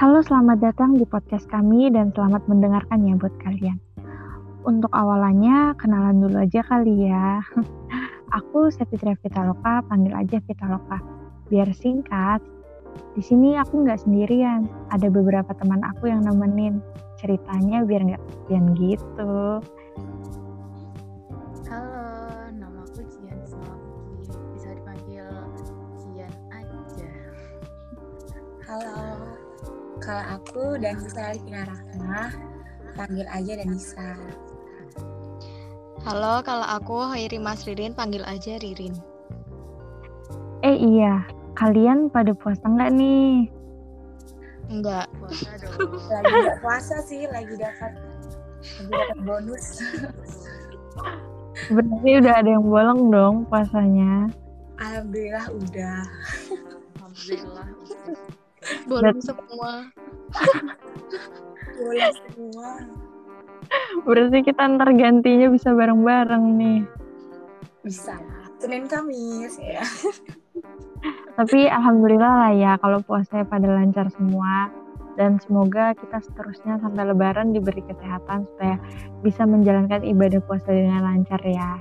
Halo, selamat datang di podcast kami dan selamat mendengarkan ya buat kalian. Untuk awalannya, kenalan dulu aja kali ya. Aku Setitria Vitaloka, panggil aja Vitaloka. Biar singkat, di sini aku nggak sendirian. Ada beberapa teman aku yang nemenin. Ceritanya biar nggak kesepian gitu. Kalau aku Danisa Alifina Rahmah, panggil aja Danisa. Halo, kalau aku Hairi Mas Ririn, panggil aja Ririn. Eh iya, kalian pada puasa nggak nih? Enggak. Puasa dong. Lagi nggak puasa sih, lagi dapat lagi dapat bonus. Berarti udah ada yang bolong dong puasanya. Alhamdulillah udah. Alhamdulillah. Bolong semua. Boleh semua. Berarti kita ntar gantinya bisa bareng-bareng nih. Bisa. Senin Kamis ya. Tapi alhamdulillah lah ya kalau puasanya pada lancar semua. Dan semoga kita seterusnya sampai lebaran diberi kesehatan supaya bisa menjalankan ibadah puasa dengan lancar ya.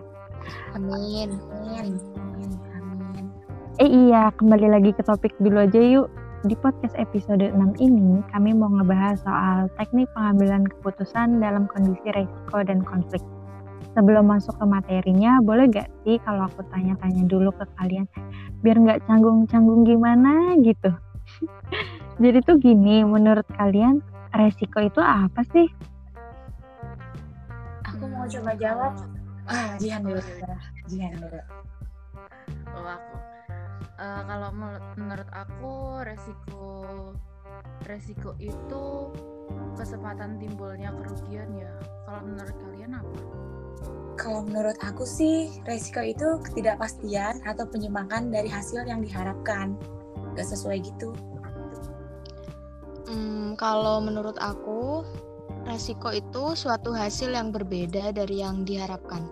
Amin. Amin. Amin. Amin. Eh iya, kembali lagi ke topik dulu aja yuk. Di podcast episode 6 ini, kami mau ngebahas soal teknik pengambilan keputusan dalam kondisi resiko dan konflik. Sebelum masuk ke materinya, boleh gak sih kalau aku tanya-tanya dulu ke kalian, biar nggak canggung-canggung gimana gitu. Jadi tuh gini, menurut kalian resiko itu apa sih? Aku mau coba jawab. Ah, Jihan dulu. Jihan dulu. Oh, aku. Eh, kalau menurut aku resiko resiko itu kesempatan timbulnya kerugian ya. Kalau menurut kalian apa? Kalau menurut aku sih, resiko itu ketidakpastian atau penyimpangan dari hasil yang diharapkan. Gak sesuai gitu. Hmm, kalau menurut aku, resiko itu suatu hasil yang berbeda dari yang diharapkan.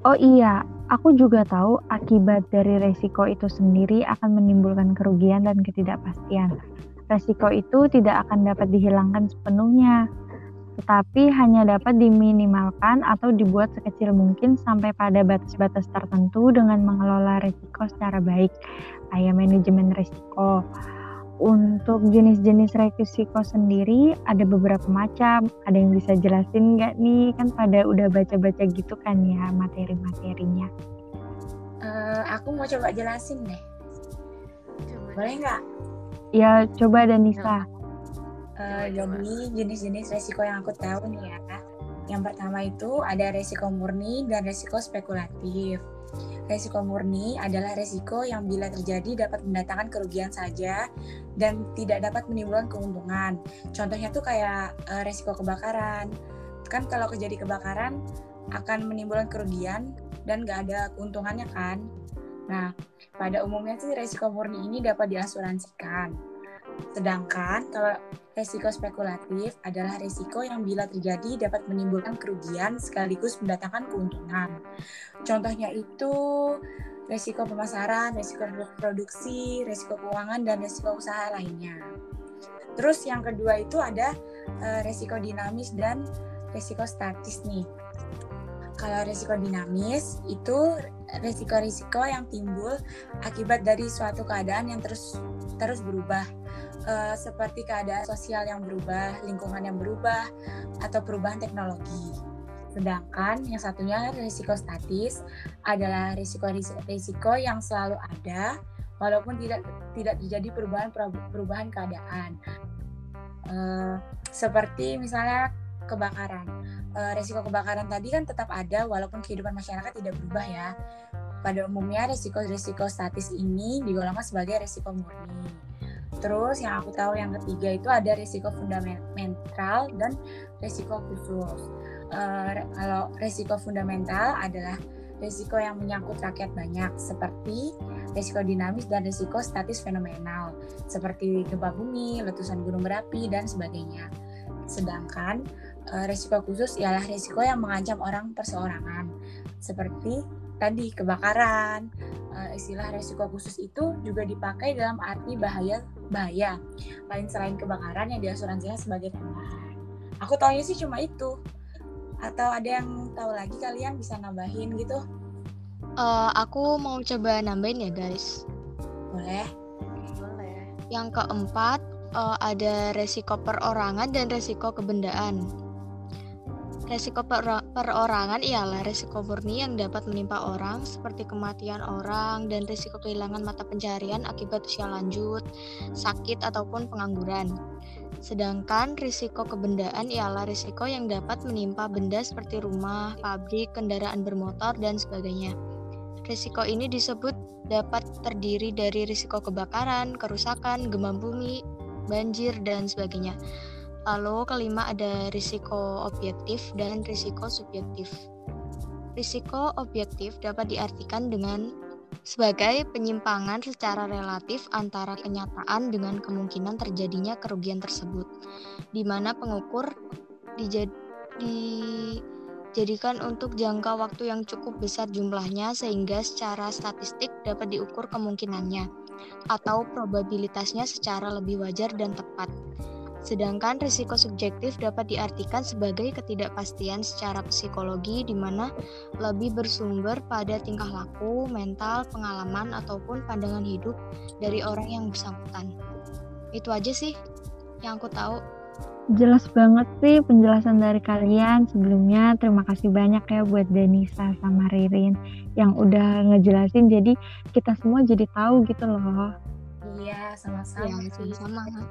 Oh iya, aku juga tahu akibat dari resiko itu sendiri akan menimbulkan kerugian dan ketidakpastian. Resiko itu tidak akan dapat dihilangkan sepenuhnya, tetapi hanya dapat diminimalkan atau dibuat sekecil mungkin sampai pada batas-batas tertentu dengan mengelola resiko secara baik, kayak manajemen resiko. Untuk jenis-jenis resiko sendiri ada beberapa macam. Ada yang bisa jelasin nggak nih? Kan pada udah baca-baca gitu kan ya materi-materinya. Eh, aku mau coba jelasin deh. Coba Boleh nggak? Ya coba Danisa. Eh, coba. jadi jenis-jenis resiko yang aku tahu nih ya. Yang pertama itu ada resiko murni dan resiko spekulatif. Resiko murni adalah resiko yang bila terjadi dapat mendatangkan kerugian saja dan tidak dapat menimbulkan keuntungan. Contohnya tuh kayak eh, resiko kebakaran. Kan kalau terjadi kebakaran akan menimbulkan kerugian dan nggak ada keuntungannya kan. Nah, pada umumnya sih resiko murni ini dapat diasuransikan. Sedangkan kalau resiko spekulatif adalah resiko yang bila terjadi dapat menimbulkan kerugian sekaligus mendatangkan keuntungan. Contohnya itu resiko pemasaran, resiko produksi, resiko keuangan, dan resiko usaha lainnya. Terus yang kedua itu ada eh, resiko dinamis dan resiko statis nih. Kalau resiko dinamis itu resiko-resiko yang timbul akibat dari suatu keadaan yang terus terus berubah Eh, seperti keadaan sosial yang berubah, lingkungan yang berubah, atau perubahan teknologi. Sedangkan yang satunya risiko statis adalah risiko-risiko yang selalu ada walaupun tidak tidak terjadi perubahan perubahan keadaan. Eh, seperti misalnya kebakaran. Eh, risiko kebakaran tadi kan tetap ada walaupun kehidupan masyarakat tidak berubah ya. Pada umumnya risiko-risiko statis ini digolongkan sebagai risiko murni. Terus yang aku tahu yang ketiga itu ada risiko fundamental dan risiko khusus. Eh, kalau risiko fundamental adalah risiko yang menyangkut rakyat banyak seperti risiko dinamis dan risiko statis fenomenal seperti gempa bumi, letusan gunung berapi dan sebagainya. Sedangkan eh, risiko khusus ialah risiko yang mengancam orang perseorangan seperti tadi kebakaran. Uh, istilah resiko khusus itu juga dipakai dalam arti bahaya bahaya lain selain kebakaran yang diasuransikan sebagai tambahan. Aku taunya sih cuma itu. Atau ada yang tahu lagi kalian bisa nambahin gitu? Uh, aku mau coba nambahin ya guys. Boleh. Boleh. Yang keempat uh, ada resiko perorangan dan resiko kebendaan. Resiko per perorangan ialah resiko murni yang dapat menimpa orang seperti kematian orang dan resiko kehilangan mata pencarian akibat usia lanjut, sakit ataupun pengangguran. Sedangkan risiko kebendaan ialah risiko yang dapat menimpa benda seperti rumah, pabrik, kendaraan bermotor, dan sebagainya. Risiko ini disebut dapat terdiri dari risiko kebakaran, kerusakan, gempa bumi, banjir, dan sebagainya. Lalu kelima ada risiko objektif dan risiko subjektif. Risiko objektif dapat diartikan dengan sebagai penyimpangan secara relatif antara kenyataan dengan kemungkinan terjadinya kerugian tersebut, di mana pengukur dijad dijadikan untuk jangka waktu yang cukup besar jumlahnya sehingga secara statistik dapat diukur kemungkinannya atau probabilitasnya secara lebih wajar dan tepat. Sedangkan risiko subjektif dapat diartikan sebagai ketidakpastian secara psikologi di mana lebih bersumber pada tingkah laku, mental, pengalaman, ataupun pandangan hidup dari orang yang bersangkutan. Itu aja sih yang aku tahu. Jelas banget sih penjelasan dari kalian sebelumnya. Terima kasih banyak ya buat Denisa sama Ririn yang udah ngejelasin. Jadi kita semua jadi tahu gitu loh. Iya, sama-sama. Ya, sama-sama.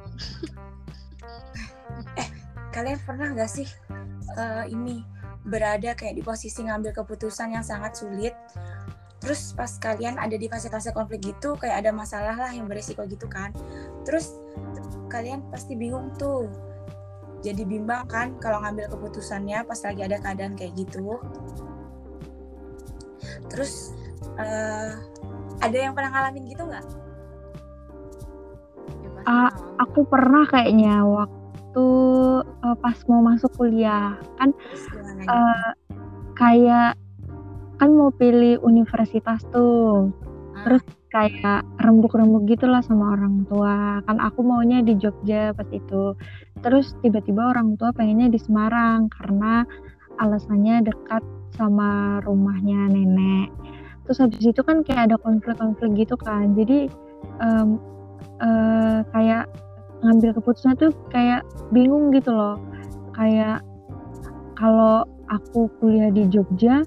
Eh kalian pernah gak sih uh, ini berada kayak di posisi ngambil keputusan yang sangat sulit? Terus pas kalian ada di fase-fase konflik gitu kayak ada masalah lah yang beresiko gitu kan? Terus kalian pasti bingung tuh. Jadi bimbang kan kalau ngambil keputusannya pas lagi ada keadaan kayak gitu. Terus uh, ada yang pernah ngalamin gitu nggak? Uh, aku pernah kayaknya waktu uh, pas mau masuk kuliah. Kan uh, kayak kan mau pilih universitas tuh. Ah. terus kayak rembuk-rembuk gitulah sama orang tua. Kan aku maunya di Jogja pas itu. Terus tiba-tiba orang tua pengennya di Semarang karena alasannya dekat sama rumahnya nenek. Terus habis itu kan kayak ada konflik-konflik gitu kan. Jadi um, uh, kayak ngambil keputusan tuh kayak bingung gitu loh. Kayak kalau aku kuliah di Jogja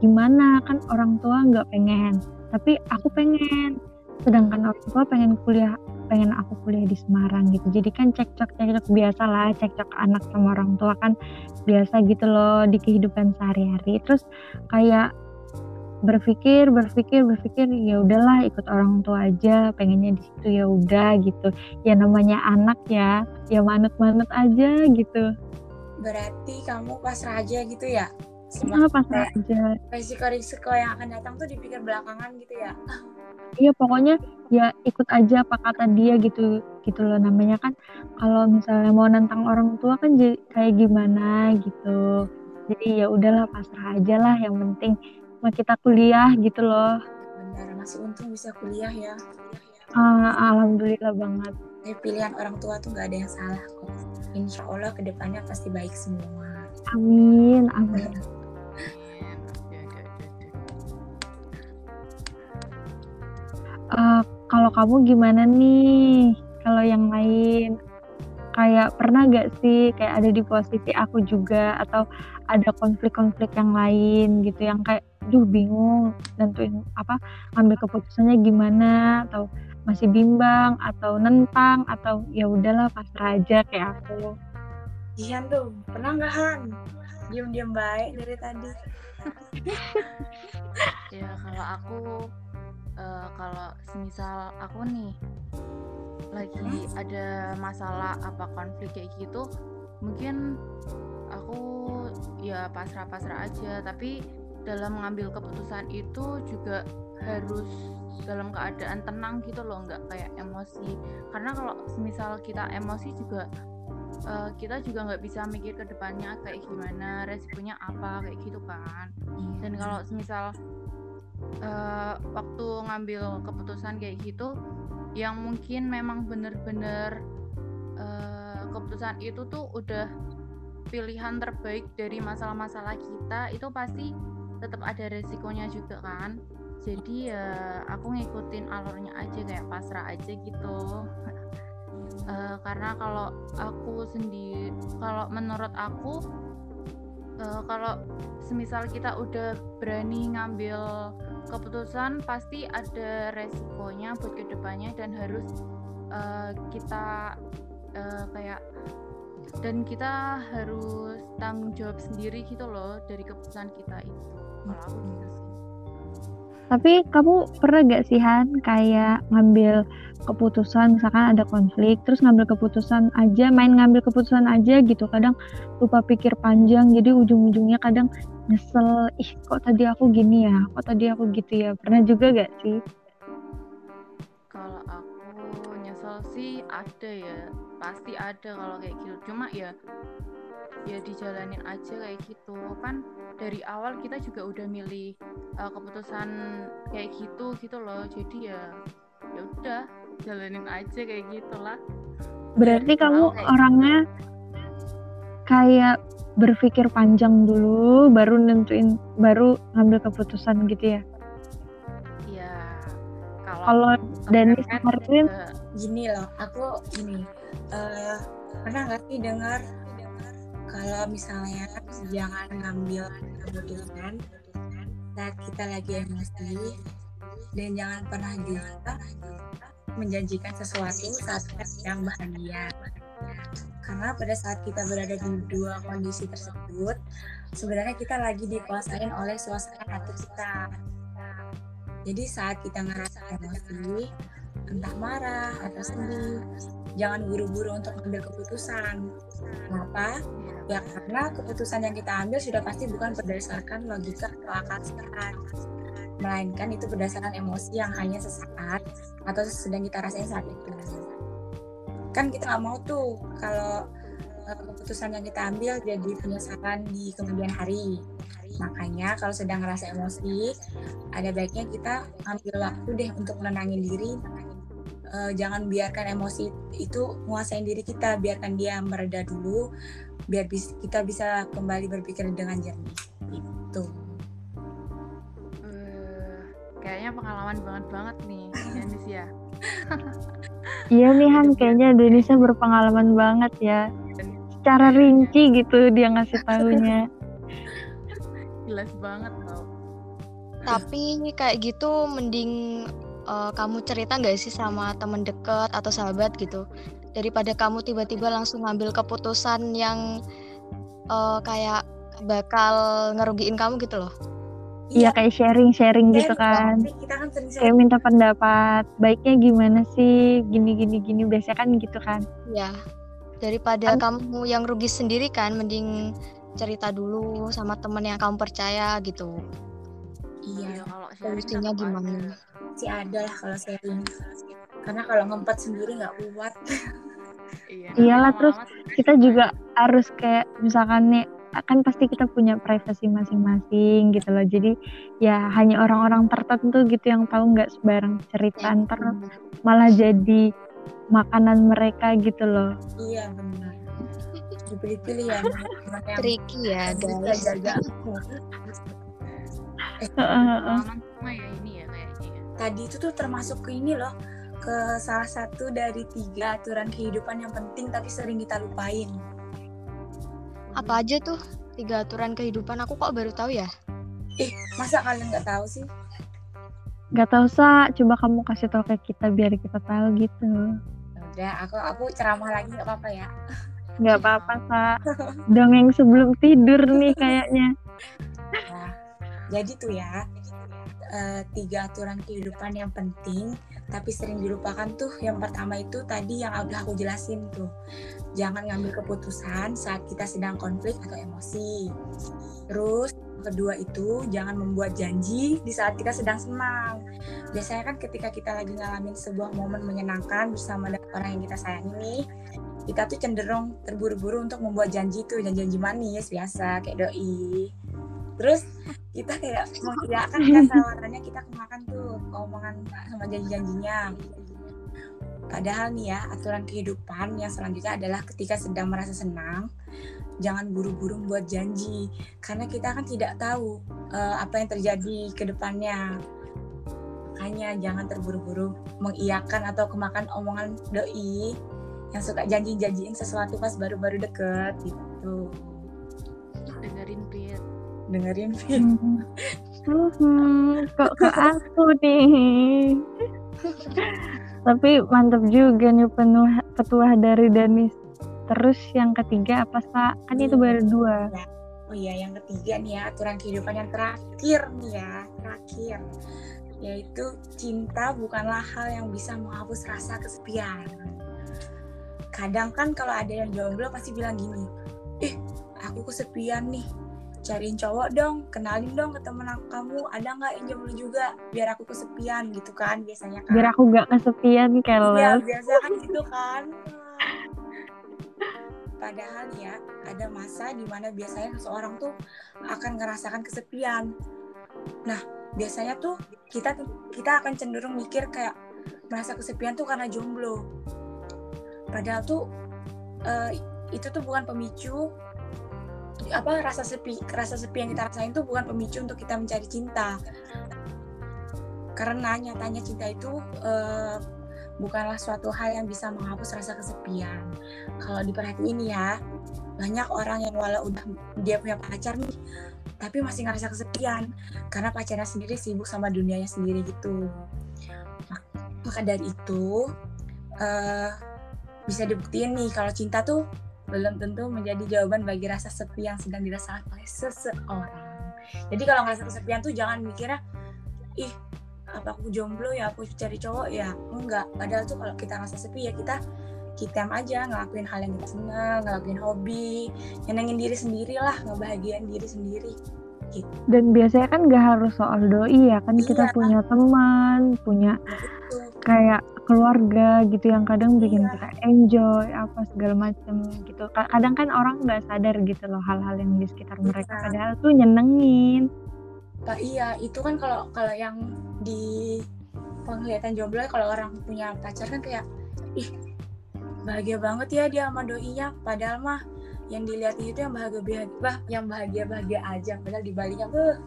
gimana? Kan orang tua nggak pengen. Tapi aku pengen. Sedangkan orang tua pengen kuliah pengen aku kuliah di Semarang gitu. Jadi kan cekcok cekcok biasa lah cekcok anak sama orang tua kan biasa gitu loh di kehidupan sehari-hari. Terus kayak berpikir berpikir berpikir ya udahlah ikut orang tua aja pengennya di situ ya udah gitu. Ya namanya anak ya ya manut-manut aja gitu. Berarti kamu pasrah aja gitu ya? Semua pasrah aja resiko-resiko yang akan datang tuh dipikir belakangan gitu ya? Iya pokoknya ya ikut aja apa kata dia gitu gitu loh. Namanya kan kalau misalnya mau nantang orang tua kan jadi kayak gimana gitu. Jadi ya udahlah pasrah aja lah. Yang penting sama kita kuliah gitu loh. Benar, masih untung bisa kuliah ya. Uh, alhamdulillah banget. Pilihan orang tua tuh nggak ada yang salah kok. Insya Allah ke depannya pasti baik semua. Amin, amin. uh, kalau kamu gimana nih? Kalau yang lain kayak pernah gak sih kayak ada di posisi aku juga atau ada konflik-konflik yang lain gitu yang kayak duh bingung nentuin apa ambil keputusannya gimana atau masih bimbang atau nentang atau ya udahlah pasrah aja kayak aku. Iya tuh pernah nggak Han? Diam-diam baik dari tadi. Ya kalau aku uh, kalau semisal aku nih lagi hmm? ada masalah apa konflik kayak gitu mungkin aku ya pasrah-pasrah aja. Tapi dalam mengambil keputusan itu juga harus dalam keadaan tenang gitu loh nggak kayak emosi. Karena kalau misal kita emosi juga uh, kita juga nggak bisa mikir ke depannya kayak gimana resikonya apa kayak gitu kan. Dan kalau misal uh, waktu ngambil keputusan kayak gitu yang mungkin memang bener-bener uh, keputusan itu tuh udah pilihan terbaik dari masalah-masalah kita itu pasti tetap ada resikonya juga kan. Jadi ya aku ngikutin alurnya aja kayak pasrah aja gitu. Uh, karena kalau aku sendiri kalau menurut aku uh, kalau semisal kita udah berani ngambil keputusan pasti ada resikonya buat ke depannya dan harus uh, kita uh, kayak dan kita harus tanggung jawab sendiri gitu loh dari keputusan kita itu kalau aku gitu sih. Tapi kamu pernah gak sih Han kayak ngambil keputusan misalkan ada konflik terus ngambil keputusan aja main ngambil keputusan aja gitu kadang lupa pikir panjang jadi ujung-ujungnya kadang nyesel ih kok tadi aku gini ya kok tadi aku gitu ya. Pernah juga gak sih? Kalau aku nyesel sih ada ya pasti ada kalau kayak gitu. Cuma ya ya dijalanin aja kayak gitu. Kan dari awal kita juga udah milih uh, keputusan kayak gitu gitu loh. Jadi ya ya udah jalanin aja kayak gitulah. Berarti kamu kayak orangnya kayak berpikir panjang dulu baru nentuin baru ngambil keputusan gitu ya? Iya. Kalau Danis kemarin gini loh aku gini uh, pernah nggak sih dengar kalau misalnya jangan ngambil keputusan saat kita lagi emosi dan jangan pernah juga menjanjikan sesuatu saat kita sedang bahagia? Karena pada saat kita berada di dua kondisi tersebut sebenarnya kita lagi dikuasain oleh suasana hati kita. Jadi saat kita ngerasa emosi entah marah atau sedih jangan buru-buru untuk mengambil keputusan kenapa Ya karena keputusan yang kita ambil sudah pasti bukan berdasarkan logika atau akal sehat, melainkan itu berdasarkan emosi yang hanya sesaat atau sedang kita rasain saat itu. Kan kita nggak mau tuh kalau eh, keputusan yang kita ambil jadi penyesalan di kemudian hari. Makanya kalau sedang ngerasa emosi, ada baiknya kita ambil waktu deh untuk menenangin diri. Uh, jangan biarkan emosi itu menguasai diri kita, biarkan dia mereda dulu, biar bis, kita bisa kembali berpikir dengan jernih itu uh, kayaknya pengalaman banget banget nih Denis ya. Iya nih Han kayaknya Denisa berpengalaman banget ya. Secara rinci gitu dia ngasih tahunya. Jelas banget tau tapi kayak gitu mending uh, kamu cerita nggak sih sama temen deket atau sahabat gitu daripada kamu tiba-tiba langsung ngambil keputusan yang uh, kayak bakal ngerugiin kamu gitu loh. Iya, iya kayak sharing-sharing gitu kan. Kita kan kayak minta pendapat, baiknya gimana sih, gini gini gini biasanya kan gitu kan. Iya. Daripada kan, kamu yang rugi sendiri kan, mending cerita dulu sama temen yang kamu percaya gitu. Iya, iya kalau solusinya gimana? Sih ada lah kalau sharing karena kalau ngempet sendiri nggak kuat. Iya, iyalah terus kita juga harus kayak misalkan nih kan pasti kita punya privasi masing-masing gitu loh. Jadi ya hanya orang-orang tertentu gitu yang tahu nggak sebarang cerita ya, ntar malah jadi makanan mereka gitu loh. Iya benar. Dipilih-pilih ya tricky ya guys. jaga eh, ya ini ya kayaknya ya. tadi itu tuh termasuk ke ini loh ke salah satu dari tiga aturan kehidupan yang penting tapi sering kita lupain. Apa aja tuh tiga aturan kehidupan? Aku kok baru tahu ya? Ih, masa kalian nggak tahu sih? Gak tahu sa, coba kamu kasih tahu ke kita biar kita tahu gitu. Udah, aku aku ceramah lagi nggak apa-apa ya? Nggak apa-apa sa, dongeng sebelum tidur nih kayaknya. Nah, jadi tuh ya, uh, tiga aturan kehidupan yang penting tapi sering dilupakan tuh. Yang pertama itu tadi yang udah aku jelasin tuh. Jangan ngambil keputusan saat kita sedang konflik atau emosi. Terus kedua itu jangan membuat janji di saat kita sedang senang. Biasanya kan ketika kita lagi ngalamin sebuah momen menyenangkan bersama orang yang kita sayangi nih kita tuh cenderung terburu-buru untuk membuat janji tuh. Janji-janji manis biasa kayak doi terus kita kayak mengiyakan kan tawarannya kita kemakan tuh omongan sama janji-janjinya. Padahal nih ya aturan kehidupan yang selanjutnya adalah ketika sedang merasa senang jangan buru-buru buat janji. Karena kita kan tidak tahu uh, apa yang terjadi ke depannya. Makanya jangan terburu-buru mengiyakan atau kemakan omongan doi yang suka janji-janjiin sesuatu pas baru-baru deket gitu. Dengerin Pit dengerin Fit. Hmm, kok ke aku nih. Tapi mantap juga nih penuh petuah dari Danis. Terus yang ketiga apa sa? Kan itu baru dua. Oh iya, yang ketiga nih ya aturan kehidupan yang terakhir nih ya, terakhir yaitu cinta bukanlah hal yang bisa menghapus rasa kesepian. Kadang kan kalau ada yang jomblo pasti bilang gini, eh aku kesepian nih, cariin cowok dong, kenalin dong ke temen kamu, ada nggak yang jomblo juga, biar aku kesepian gitu kan biasanya kan. Biar aku nggak kesepian kalau. Iya biasa kan gitu kan. Padahal ya ada masa di mana biasanya seseorang tuh akan ngerasakan kesepian. Nah biasanya tuh kita kita akan cenderung mikir kayak merasa kesepian tuh karena jomblo. Padahal tuh uh, itu tuh bukan pemicu apa rasa sepi rasa sepi yang kita rasain itu bukan pemicu untuk kita mencari cinta. Karena nyatanya cinta itu uh, bukanlah suatu hal yang bisa menghapus rasa kesepian. Kalau diperhatiin ya banyak orang yang walau udah dia punya pacar nih tapi masih ngerasa kesepian. Karena pacarnya sendiri sibuk sama dunianya sendiri gitu. Maka dari itu uh, bisa dibuktiin nih kalau cinta tuh belum tentu menjadi jawaban bagi rasa sepi yang sedang dirasakan oleh seseorang. Jadi kalau ngerasa kesepian tuh jangan mikirnya, ih apa aku jomblo ya aku cari cowok ya enggak. Padahal tuh kalau kita ngerasa sepi ya kita kita aja ngelakuin hal yang kita senang, ngelakuin hobi, nyenengin diri sendiri lah, ngebahagiain diri sendiri. Gitu. Dan biasanya kan gak harus soal doi ya kan iya. kita punya teman, punya nah, kayak keluarga gitu yang kadang bikin iya. kita enjoy apa segala macam gitu. Kadang kan orang nggak sadar gitu loh hal-hal yang di sekitar iya. mereka. Padahal tuh nyenengin. Pak iya itu kan kalau kalau yang di penglihatan jomblo kalau orang punya pacar kan kayak ih bahagia banget ya dia sama doinya. Padahal mah yang dilihat itu yang bahagia bahagia yang bahagia bahagia aja. Padahal di baliknya tuh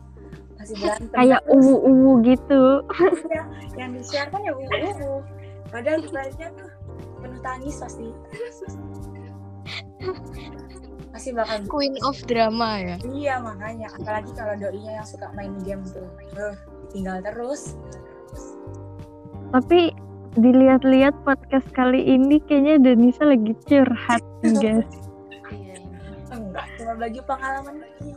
masih berantem. Kayak uwu uwu gitu. iya yang di share kan ya uwu uwu padahal sebenarnya tuh penuh tangis pasti. Pasti bakal queen of drama ya. Iya makanya. Apalagi kalau doinya yang suka main game tuh. Uh, tinggal terus. Tapi dilihat-lihat podcast kali ini kayaknya Denisa lagi curhat guys. Iya, enggak cuma bagi pengalaman lagi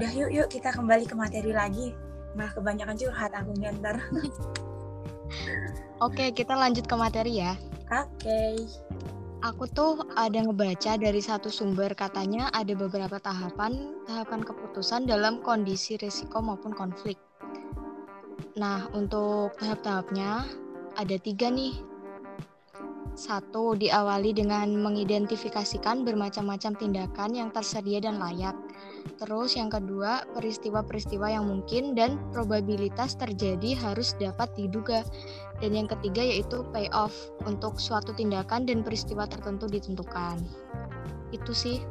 udah yuk yuk kita kembali ke materi lagi. Malah kebanyakan curhat aku ntar. Oke kita lanjut ke materi ya. Oke. Okay. aku tuh ada ngebaca dari satu sumber katanya ada beberapa tahapan tahapan keputusan dalam kondisi risiko maupun konflik. Nah untuk tahap-tahapnya ada tiga nih. Satu, diawali dengan mengidentifikasikan bermacam-macam tindakan yang tersedia dan layak. Terus yang kedua, peristiwa-peristiwa yang mungkin dan probabilitas terjadi harus dapat diduga. Dan yang ketiga yaitu payoff untuk suatu tindakan dan peristiwa tertentu ditentukan. Itu sih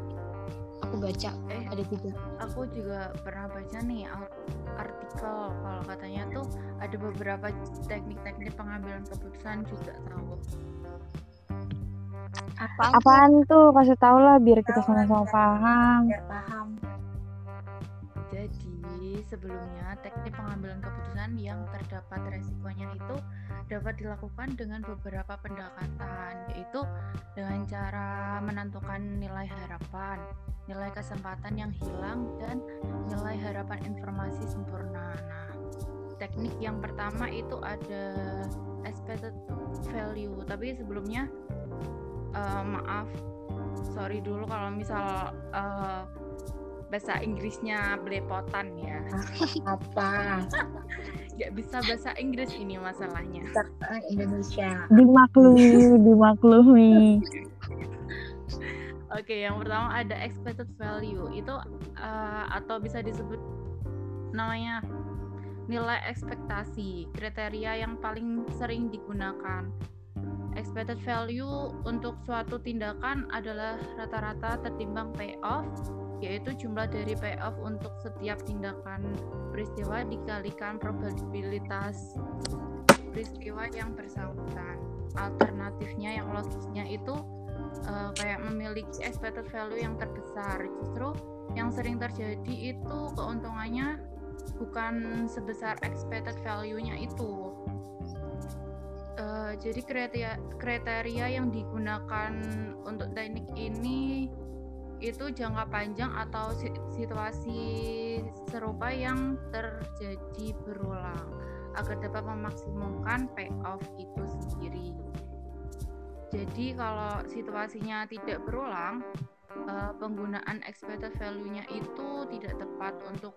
aku baca eh, ada tiga. Aku juga pernah baca nih artikel kalau katanya tuh ada beberapa teknik-teknik pengambilan keputusan juga tahu. Apaan, Apaan tuh? Kasih tau lah biar kita sama-sama paham. Biar paham. Sebelumnya teknik pengambilan keputusan yang terdapat resikonya itu dapat dilakukan dengan beberapa pendekatan yaitu dengan cara menentukan nilai harapan, nilai kesempatan yang hilang dan nilai harapan informasi sempurna. Nah, teknik yang pertama itu ada expected value, tapi sebelumnya uh, maaf sorry dulu kalau misal uh, bahasa Inggrisnya belepotan ya. Apa? Gak bisa bahasa Inggris ini masalahnya. Indonesia. Dimaklumi, dimaklumi. Oke, yang pertama ada expected value. Itu uh, atau bisa disebut namanya nilai ekspektasi, kriteria yang paling sering digunakan. Expected value untuk suatu tindakan adalah rata-rata tertimbang payoff, yaitu jumlah dari payoff untuk setiap tindakan peristiwa dikalikan probabilitas peristiwa yang bersangkutan. Alternatifnya yang logisnya itu uh, kayak memiliki expected value yang terbesar. Justru yang sering terjadi itu keuntungannya bukan sebesar expected value-nya itu. Uh, jadi kriteria kriteria yang digunakan untuk teknik ini itu jangka panjang atau situasi serupa yang terjadi berulang agar dapat memaksimumkan payoff itu sendiri. Jadi kalau situasinya tidak berulang, uh, penggunaan expected value-nya itu tidak tepat untuk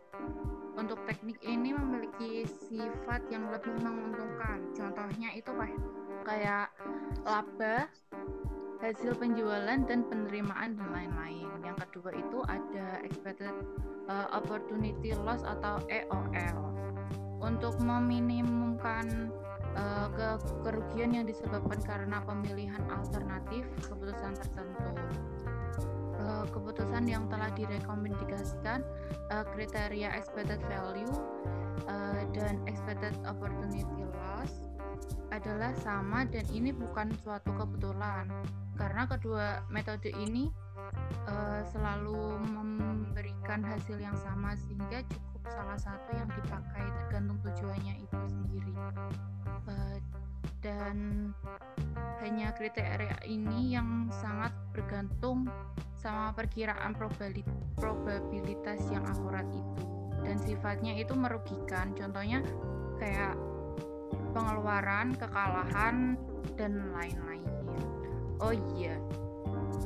untuk teknik ini memiliki sifat yang lebih menguntungkan. Contohnya itu kayak laba, hasil penjualan dan penerimaan dan lain-lain. Yang kedua itu ada expected uh, opportunity loss atau EOL. Untuk meminimumkan uh, ke kerugian yang disebabkan karena pemilihan alternatif keputusan tertentu. Uh, keputusan yang telah direkomendasikan uh, kriteria expected value uh, dan expected opportunity loss adalah sama dan ini bukan suatu kebetulan karena kedua metode ini uh, selalu memberikan hasil yang sama sehingga cukup salah satu yang dipakai tergantung tujuannya itu sendiri. Uh, dan hanya kriteria ini yang sangat bergantung sama perkiraan probabilitas yang akurat itu. Dan sifatnya itu merugikan contohnya kayak pengeluaran kekalahan dan lain-lain oh iya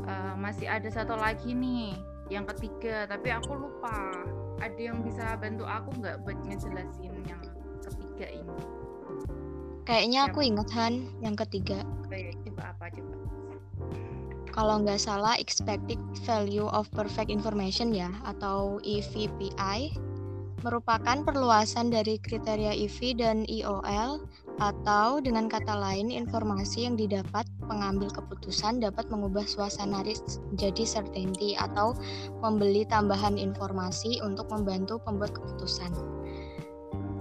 uh, masih ada satu lagi nih yang ketiga tapi aku lupa ada yang bisa bantu aku nggak buat ngejelasin yang ketiga ini Kayaknya aku ingat Han yang ketiga. Coba apa coba? Kalau nggak salah expected value of perfect information ya atau EVPI merupakan perluasan dari kriteria EV dan EOL atau dengan kata lain informasi yang didapat pengambil keputusan dapat mengubah suasana risk menjadi certainty atau membeli tambahan informasi untuk membantu pembuat keputusan.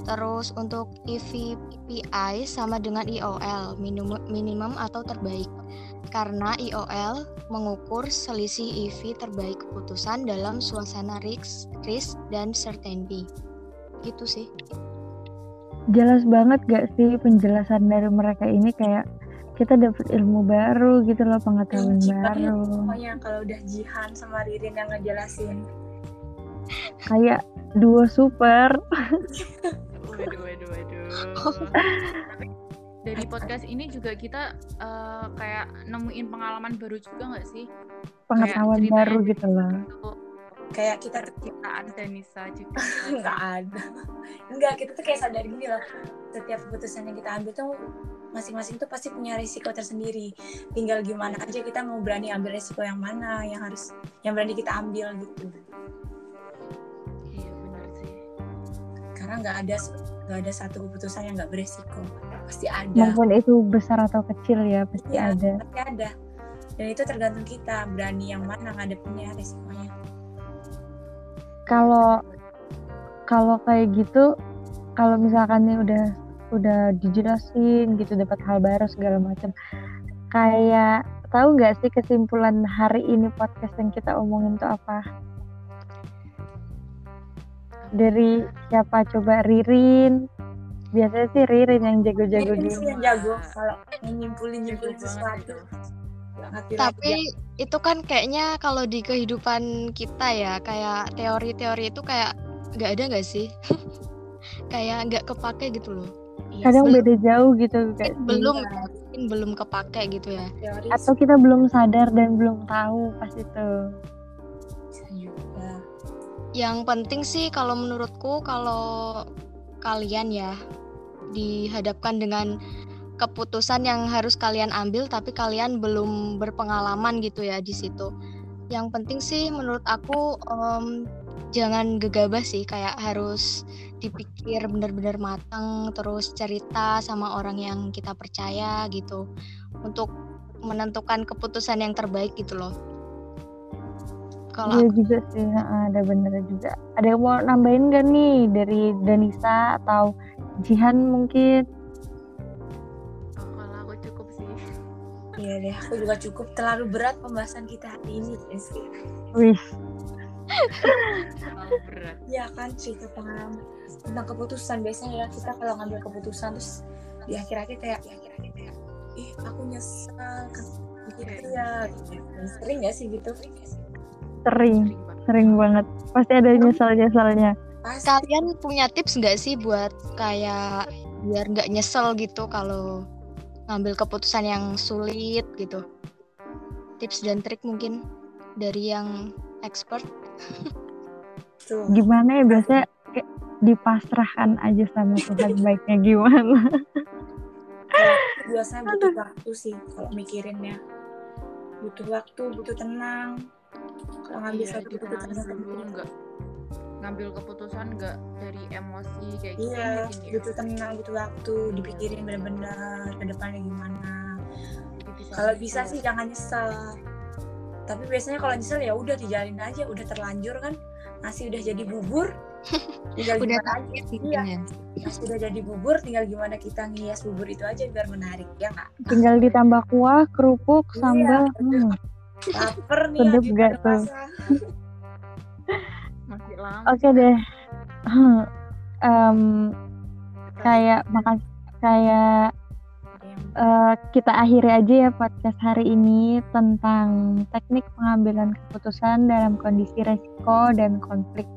Terus untuk EVPI sama dengan IOL, minimum, minimum atau terbaik. Karena IOL mengukur selisih EV terbaik keputusan dalam suasana risk, risk dan certainty. Gitu sih. Jelas banget gak sih penjelasan dari mereka ini kayak kita dapat ilmu baru gitu loh pengetahuan baru. Pokoknya kalau udah Jihan sama Ririn yang ngejelasin. Kayak duo super. waduh waduh waduh dari podcast ini juga kita uh, kayak nemuin pengalaman baru juga nggak sih pengetahuan baru gitu loh kayak kita terciptaan Danisa juga. Nggak ada. Nggak kita tuh kayak sadar gini loh. Setiap keputusan yang kita ambil tuh masing-masing tuh pasti punya risiko tersendiri. Tinggal gimana aja kita mau berani ambil risiko yang mana yang harus yang berani kita ambil gitu. Karena nggak ada nggak ada satu keputusan yang nggak beresiko pasti ada. Maupun itu besar atau kecil ya pasti ya, ada. pasti ada. Dan itu tergantung kita berani yang mana ngadepinnya resikonya kalau kalau kayak gitu kalau misalkan nih udah udah dijelasin gitu dapat hal baru segala macam kayak tahu nggak sih kesimpulan hari ini podcast yang kita omongin itu apa? Dari siapa? Coba Ririn. Biasanya sih Ririn yang jago-jago sih yang jago. Kalau nyimpulin nyimpulin sesuatu tapi itu kan kayaknya kalau di kehidupan kita ya kayak teori-teori itu kayak nggak ada nggak sih? Kayak nggak kepake gitu loh. Kadang belum, beda jauh gitu kayak belum ya, mungkin belum kepake gitu ya. Teoris. atau kita belum sadar dan belum tahu pas itu. Yang penting sih kalau menurutku kalau kalian ya dihadapkan dengan keputusan yang harus kalian ambil tapi kalian belum berpengalaman gitu ya di situ. yang penting sih menurut aku um, jangan gegabah sih kayak harus dipikir benar-benar matang terus cerita sama orang yang kita percaya gitu untuk menentukan keputusan yang terbaik gitu loh. Kalau iya juga sih ada bener juga. Ada yang mau nambahin gak nih dari Danisa atau Jihan mungkin iya deh aku juga cukup terlalu berat pembahasan kita hari ini sih wih. Berat. Ya kan cerita pengalaman tentang keputusan. Biasanya ya kita kalau ngambil keputusan terus di akhir-akhir kayak di akhir-akhir kayak ih aku nyesal kan gitu ya. gitu. sering gak sih gitu? Sering sering. Banget. Pasti ada nyesal-nyesalnya. Kalian punya tips nggak sih buat kayak biar nggak nyesel gitu kalau ngambil keputusan yang sulit gitu. Tips dan trik mungkin dari yang expert. Gimana ya biasanya kayak dipasrahkan aja sama Tuhan baiknya gimana? Biasanya butuh waktu sih kalau mikirinnya. Butuh waktu butuh tenang. Kalau ngambil iya, satu keputusan dulu enggak ngambil keputusan enggak dari emosi kayak gitu iya ya. butuh tenang butuh waktu dipikirin benar-benar ke depannya gimana. Kalau bisa sih jangan nyesal tapi biasanya kalau nyesel ya udah dijalin aja udah terlanjur kan. Nasi udah jadi bubur tinggal udah gimana aja. iya ya. sudah jadi bubur tinggal gimana kita ngias bubur itu aja biar menarik ya nggak? Tinggal ditambah kuah kerupuk iya, sambal hmm. lapar nih sedep gak tuh oke okay deh um, kayak makan kayak uh, kita akhiri aja ya podcast hari ini tentang teknik pengambilan keputusan dalam kondisi resiko dan konflik.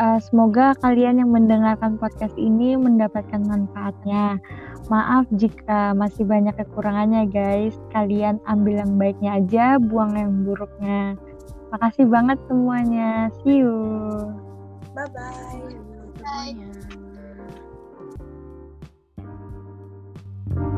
Uh, semoga kalian yang mendengarkan podcast ini mendapatkan manfaatnya. Maaf jika masih banyak kekurangannya guys. Kalian ambil yang baiknya aja, buang yang buruknya. Makasih banget semuanya. See you. Bye-bye. Bye. -bye. Bye.